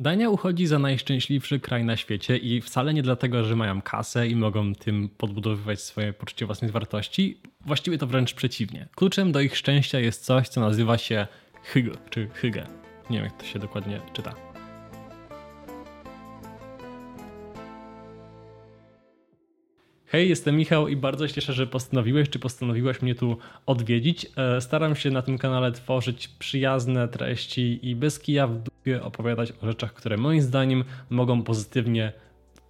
Dania uchodzi za najszczęśliwszy kraj na świecie i wcale nie dlatego, że mają kasę i mogą tym podbudowywać swoje poczucie własnej wartości. Właściwie to wręcz przeciwnie. Kluczem do ich szczęścia jest coś, co nazywa się hyg czy hygge. Nie wiem, jak to się dokładnie czyta. Hej, jestem Michał i bardzo się cieszę, że postanowiłeś czy postanowiłaś mnie tu odwiedzić. E, staram się na tym kanale tworzyć przyjazne treści i bez kija w dupie opowiadać o rzeczach, które moim zdaniem mogą pozytywnie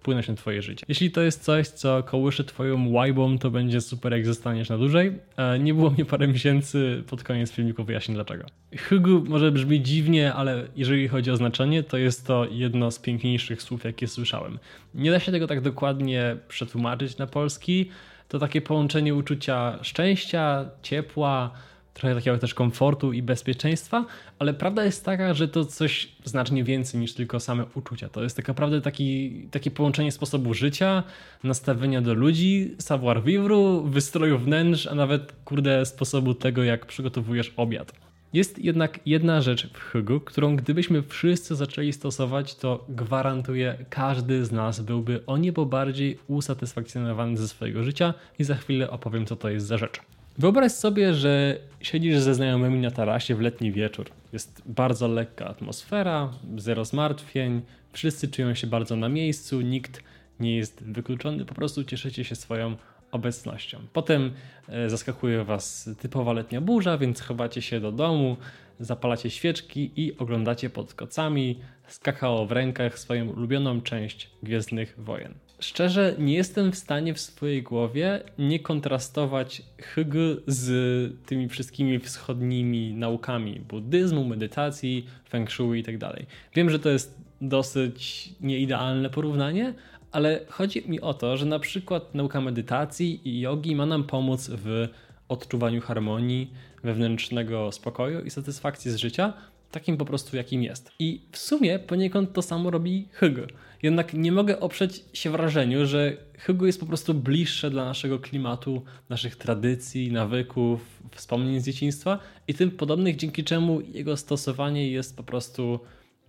wpłynąć na twoje życie. Jeśli to jest coś, co kołyszy twoją łajbą, to będzie super, jak zostaniesz na dłużej. E, nie było mnie parę miesięcy, pod koniec filmiku wyjaśnię dlaczego. Hygu może brzmi dziwnie, ale jeżeli chodzi o znaczenie, to jest to jedno z piękniejszych słów, jakie słyszałem. Nie da się tego tak dokładnie przetłumaczyć na polski. To takie połączenie uczucia szczęścia, ciepła, trochę takiego też komfortu i bezpieczeństwa, ale prawda jest taka, że to coś znacznie więcej niż tylko same uczucia. To jest tak naprawdę taki, takie połączenie sposobu życia, nastawienia do ludzi, savoir vivre, wystroju wnętrz, a nawet kurde sposobu tego, jak przygotowujesz obiad. Jest jednak jedna rzecz w Hygu, którą gdybyśmy wszyscy zaczęli stosować, to gwarantuję, każdy z nas byłby o niebo bardziej usatysfakcjonowany ze swojego życia i za chwilę opowiem, co to jest za rzecz. Wyobraź sobie, że siedzisz ze znajomymi na tarasie w letni wieczór. Jest bardzo lekka atmosfera, zero zmartwień, wszyscy czują się bardzo na miejscu, nikt nie jest wykluczony, po prostu cieszycie się swoją obecnością. Potem e, zaskakuje Was typowa letnia burza, więc chowacie się do domu, zapalacie świeczki i oglądacie pod kocami z kakao w rękach swoją ulubioną część Gwiezdnych Wojen. Szczerze, nie jestem w stanie w swojej głowie nie kontrastować Hyg z tymi wszystkimi wschodnimi naukami buddyzmu, medytacji, feng shui i tak dalej. Wiem, że to jest dosyć nieidealne porównanie, ale chodzi mi o to, że na przykład nauka medytacji i jogi ma nam pomóc w odczuwaniu harmonii, wewnętrznego spokoju i satysfakcji z życia, takim po prostu jakim jest. I w sumie poniekąd to samo robi Hygo. Jednak nie mogę oprzeć się wrażeniu, że Hygo jest po prostu bliższe dla naszego klimatu, naszych tradycji, nawyków, wspomnień z dzieciństwa i tym podobnych, dzięki czemu jego stosowanie jest po prostu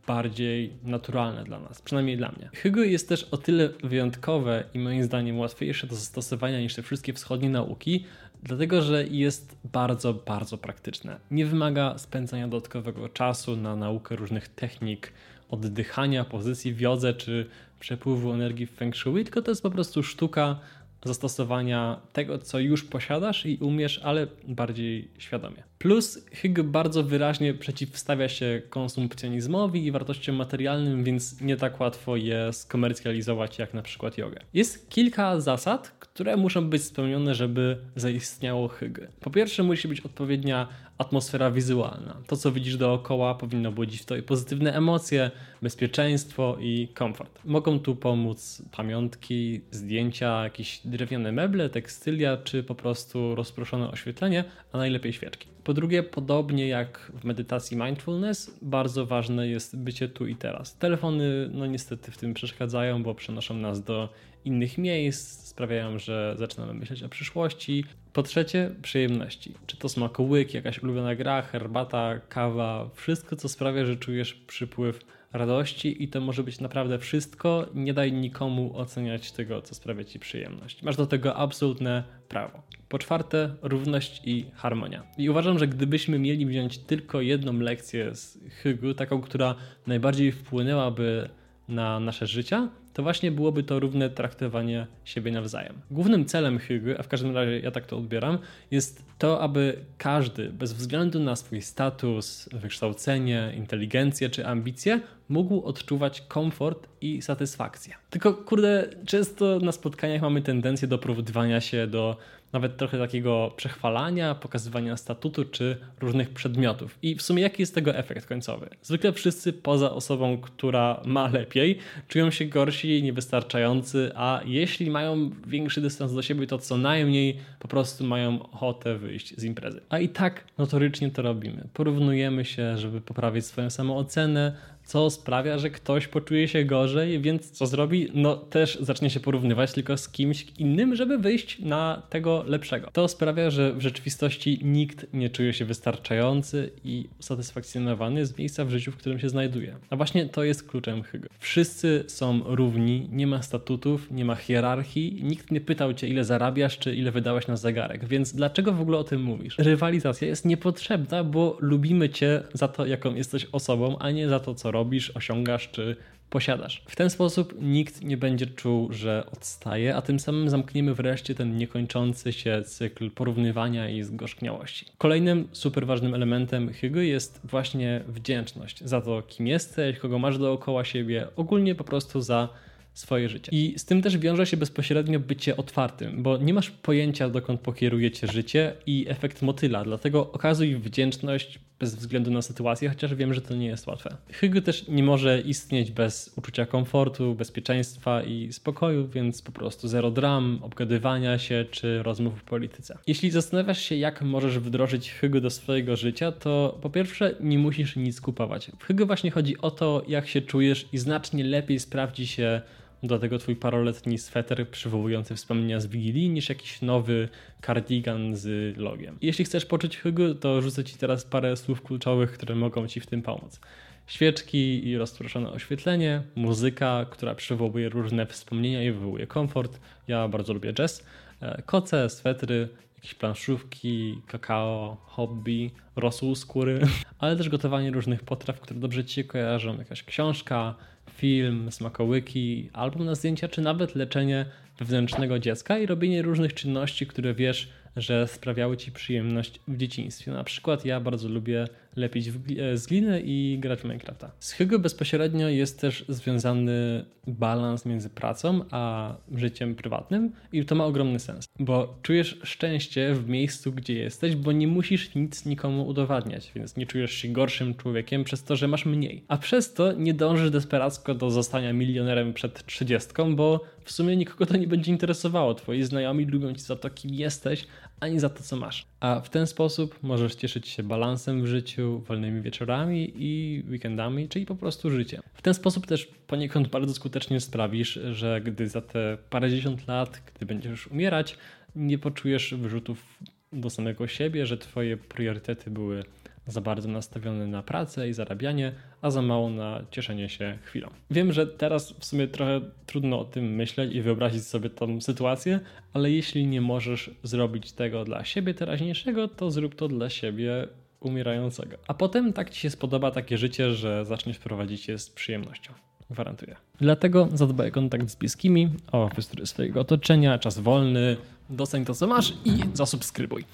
bardziej naturalne dla nas, przynajmniej dla mnie. Hygo jest też o tyle wyjątkowe i moim zdaniem łatwiejsze do zastosowania niż te wszystkie wschodnie nauki, dlatego że jest bardzo, bardzo praktyczne. Nie wymaga spędzania dodatkowego czasu na naukę różnych technik, oddychania, pozycji w jodze czy przepływu energii w feng shui, tylko to jest po prostu sztuka zastosowania tego, co już posiadasz i umiesz, ale bardziej świadomie. Plus Hygge bardzo wyraźnie przeciwstawia się konsumpcjonizmowi i wartościom materialnym, więc nie tak łatwo je skomercjalizować jak na przykład jogę. Jest kilka zasad, które muszą być spełnione, żeby zaistniało Hygge. Po pierwsze musi być odpowiednia atmosfera wizualna. To, co widzisz dookoła, powinno budzić w tobie pozytywne emocje, bezpieczeństwo i komfort. Mogą tu pomóc pamiątki, zdjęcia, jakieś drewniane meble, tekstylia, czy po prostu rozproszone oświetlenie, a najlepiej świeczki. Po drugie, podobnie jak w medytacji mindfulness, bardzo ważne jest bycie tu i teraz. Telefony, no niestety, w tym przeszkadzają, bo przenoszą nas do innych miejsc, sprawiają, że zaczynamy myśleć o przyszłości. Po trzecie, przyjemności. Czy to smakołyk, jakaś ulubiona gra, herbata, kawa, wszystko, co sprawia, że czujesz przypływ radości i to może być naprawdę wszystko. Nie daj nikomu oceniać tego, co sprawia ci przyjemność. Masz do tego absolutne prawo. Po czwarte, równość i harmonia. I uważam, że gdybyśmy mieli wziąć tylko jedną lekcję z Hygu, taką, która najbardziej wpłynęłaby na nasze życia, to właśnie byłoby to równe traktowanie siebie nawzajem. Głównym celem Hygy, a w każdym razie ja tak to odbieram, jest to, aby każdy, bez względu na swój status, wykształcenie, inteligencję czy ambicje, mógł odczuwać komfort i satysfakcję. Tylko kurde, często na spotkaniach mamy tendencję do porównywania się do nawet trochę takiego przechwalania, pokazywania statutu czy różnych przedmiotów. I w sumie jaki jest tego efekt końcowy? Zwykle wszyscy poza osobą, która ma lepiej, czują się gorsi, niewystarczający, a jeśli mają większy dystans do siebie, to co najmniej po prostu mają ochotę wyjść z imprezy. A i tak notorycznie to robimy. Porównujemy się, żeby poprawić swoją samoocenę, co sprawia, że ktoś poczuje się gorzej, więc co zrobi? No też zacznie się porównywać tylko z kimś innym, żeby wyjść na tego lepszego. To sprawia, że w rzeczywistości nikt nie czuje się wystarczający i usatysfakcjonowany z miejsca w życiu, w którym się znajduje. A właśnie to jest kluczem Hygo. Wszyscy są równi, nie ma statutów, nie ma hierarchii, nikt nie pytał cię ile zarabiasz, czy ile wydałeś na zegarek, więc dlaczego w ogóle o tym mówisz? Rywalizacja jest niepotrzebna, bo lubimy cię za to, jaką jesteś osobą, a nie za to, co robisz, osiągasz czy posiadasz. W ten sposób nikt nie będzie czuł, że odstaje, a tym samym zamkniemy wreszcie ten niekończący się cykl porównywania i zgorzkniałości. Kolejnym super ważnym elementem Hygo jest właśnie wdzięczność za to, kim jesteś, kogo masz dookoła siebie, ogólnie po prostu za swoje życie. I z tym też wiąże się bezpośrednio bycie otwartym, bo nie masz pojęcia, dokąd pokieruje cię życie i efekt motyla, dlatego okazuj wdzięczność bez względu na sytuację, chociaż wiem, że to nie jest łatwe. Hygo też nie może istnieć bez uczucia komfortu, bezpieczeństwa i spokoju, więc po prostu zero dram, obgadywania się czy rozmów w polityce. Jeśli zastanawiasz się, jak możesz wdrożyć Hygo do swojego życia, to po pierwsze nie musisz nic kupować. W Hygo właśnie chodzi o to, jak się czujesz i znacznie lepiej sprawdzi się Dlatego twój paroletni sweter przywołujący wspomnienia z Wigilii niż jakiś nowy cardigan z logiem. Jeśli chcesz poczuć hygu, to rzucę ci teraz parę słów kluczowych, które mogą ci w tym pomóc. Świeczki i rozproszone oświetlenie, muzyka, która przywołuje różne wspomnienia i wywołuje komfort. Ja bardzo lubię jazz. E, koce, swetry, jakieś planszówki, kakao, hobby, rosół skóry, ale też gotowanie różnych potraw, które dobrze ci kojarzą, jakaś książka, film, smakołyki, album na zdjęcia, czy nawet leczenie wewnętrznego dziecka i robienie różnych czynności, które wiesz, że sprawiały ci przyjemność w dzieciństwie. Na przykład ja bardzo lubię lepić e, z gliny i grać w Minecrafta. Z Hugo bezpośrednio jest też związany balans między pracą a życiem prywatnym i to ma ogromny sens, bo czujesz szczęście w miejscu, gdzie jesteś, bo nie musisz nic nikomu udowadniać, więc nie czujesz się gorszym człowiekiem przez to, że masz mniej. A przez to nie dążysz desperacko do zostania milionerem przed trzydziestką, bo w sumie nikogo to nie będzie interesowało. Twoi znajomi lubią cię za to, kim jesteś, ani za to, co masz. A w ten sposób możesz cieszyć się balansem w życiu, wolnymi wieczorami i weekendami, czyli po prostu życiem. W ten sposób też poniekąd bardzo skutecznie sprawisz, że gdy za te parędziesiąt lat, gdy będziesz umierać, nie poczujesz wyrzutów do samego siebie, że twoje priorytety były za bardzo nastawiony na pracę i zarabianie, a za mało na cieszenie się chwilą. Wiem, że teraz w sumie trochę trudno o tym myśleć i wyobrazić sobie tą sytuację, ale jeśli nie możesz zrobić tego dla siebie teraźniejszego, to zrób to dla siebie umierającego. A potem tak ci się spodoba takie życie, że zaczniesz prowadzić je z przyjemnością. Gwarantuję. Dlatego zadbaj o kontakt z bliskimi, o wystury swojego otoczenia, czas wolny, doceń to co masz i zasubskrybuj.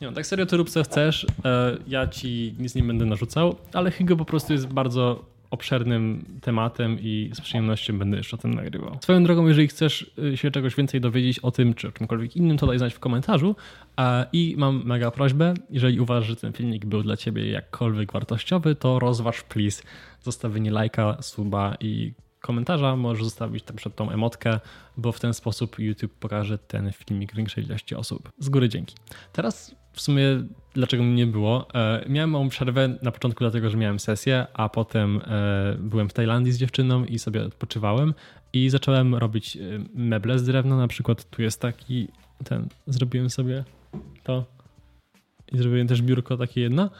Nie no, tak serio to rób co chcesz, e, ja ci nic nie będę narzucał, ale Higo po prostu jest bardzo obszernym tematem i z przyjemnością będę jeszcze o tym nagrywał. Swoją drogą, jeżeli chcesz y, się czegoś więcej dowiedzieć o tym czy o czymkolwiek innym, to daj znać w komentarzu. I mam mega prośbę, jeżeli uważasz, że ten filmik był dla ciebie jakkolwiek wartościowy, to rozważ please zostawienie lajka, suba i komentarza możesz zostawić tam przed tą emotkę, bo w ten sposób YouTube pokaże ten filmik większej ilości osób. Z góry dzięki. Teraz w sumie dlaczego mnie nie było. E, miałem małą przerwę na początku dlatego, że miałem sesję, a potem e, byłem w Tajlandii z dziewczyną i sobie odpoczywałem i zacząłem robić e, meble z drewna, na przykład tu jest taki ten, zrobiłem sobie to i zrobiłem też biurko takie jedno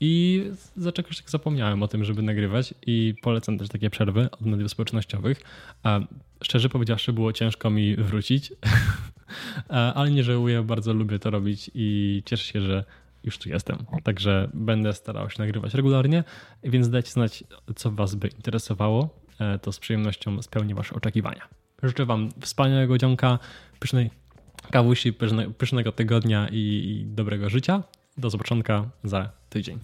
i za czegoś tak zapomniałem o tym, żeby nagrywać i polecam też takie przerwy od mediów społecznościowych. Szczerze powiedziawszy, było ciężko mi wrócić, ale nie żałuję, bardzo lubię to robić i cieszę się, że już tu jestem. Także będę starał się nagrywać regularnie, więc dajcie znać, co Was by interesowało. E, to z przyjemnością spełni Wasze oczekiwania. Życzę Wam wspaniałego dzionka, pysznej kawusi, pysznego tygodnia i dobrego życia. Do zobaczenia za tydzień.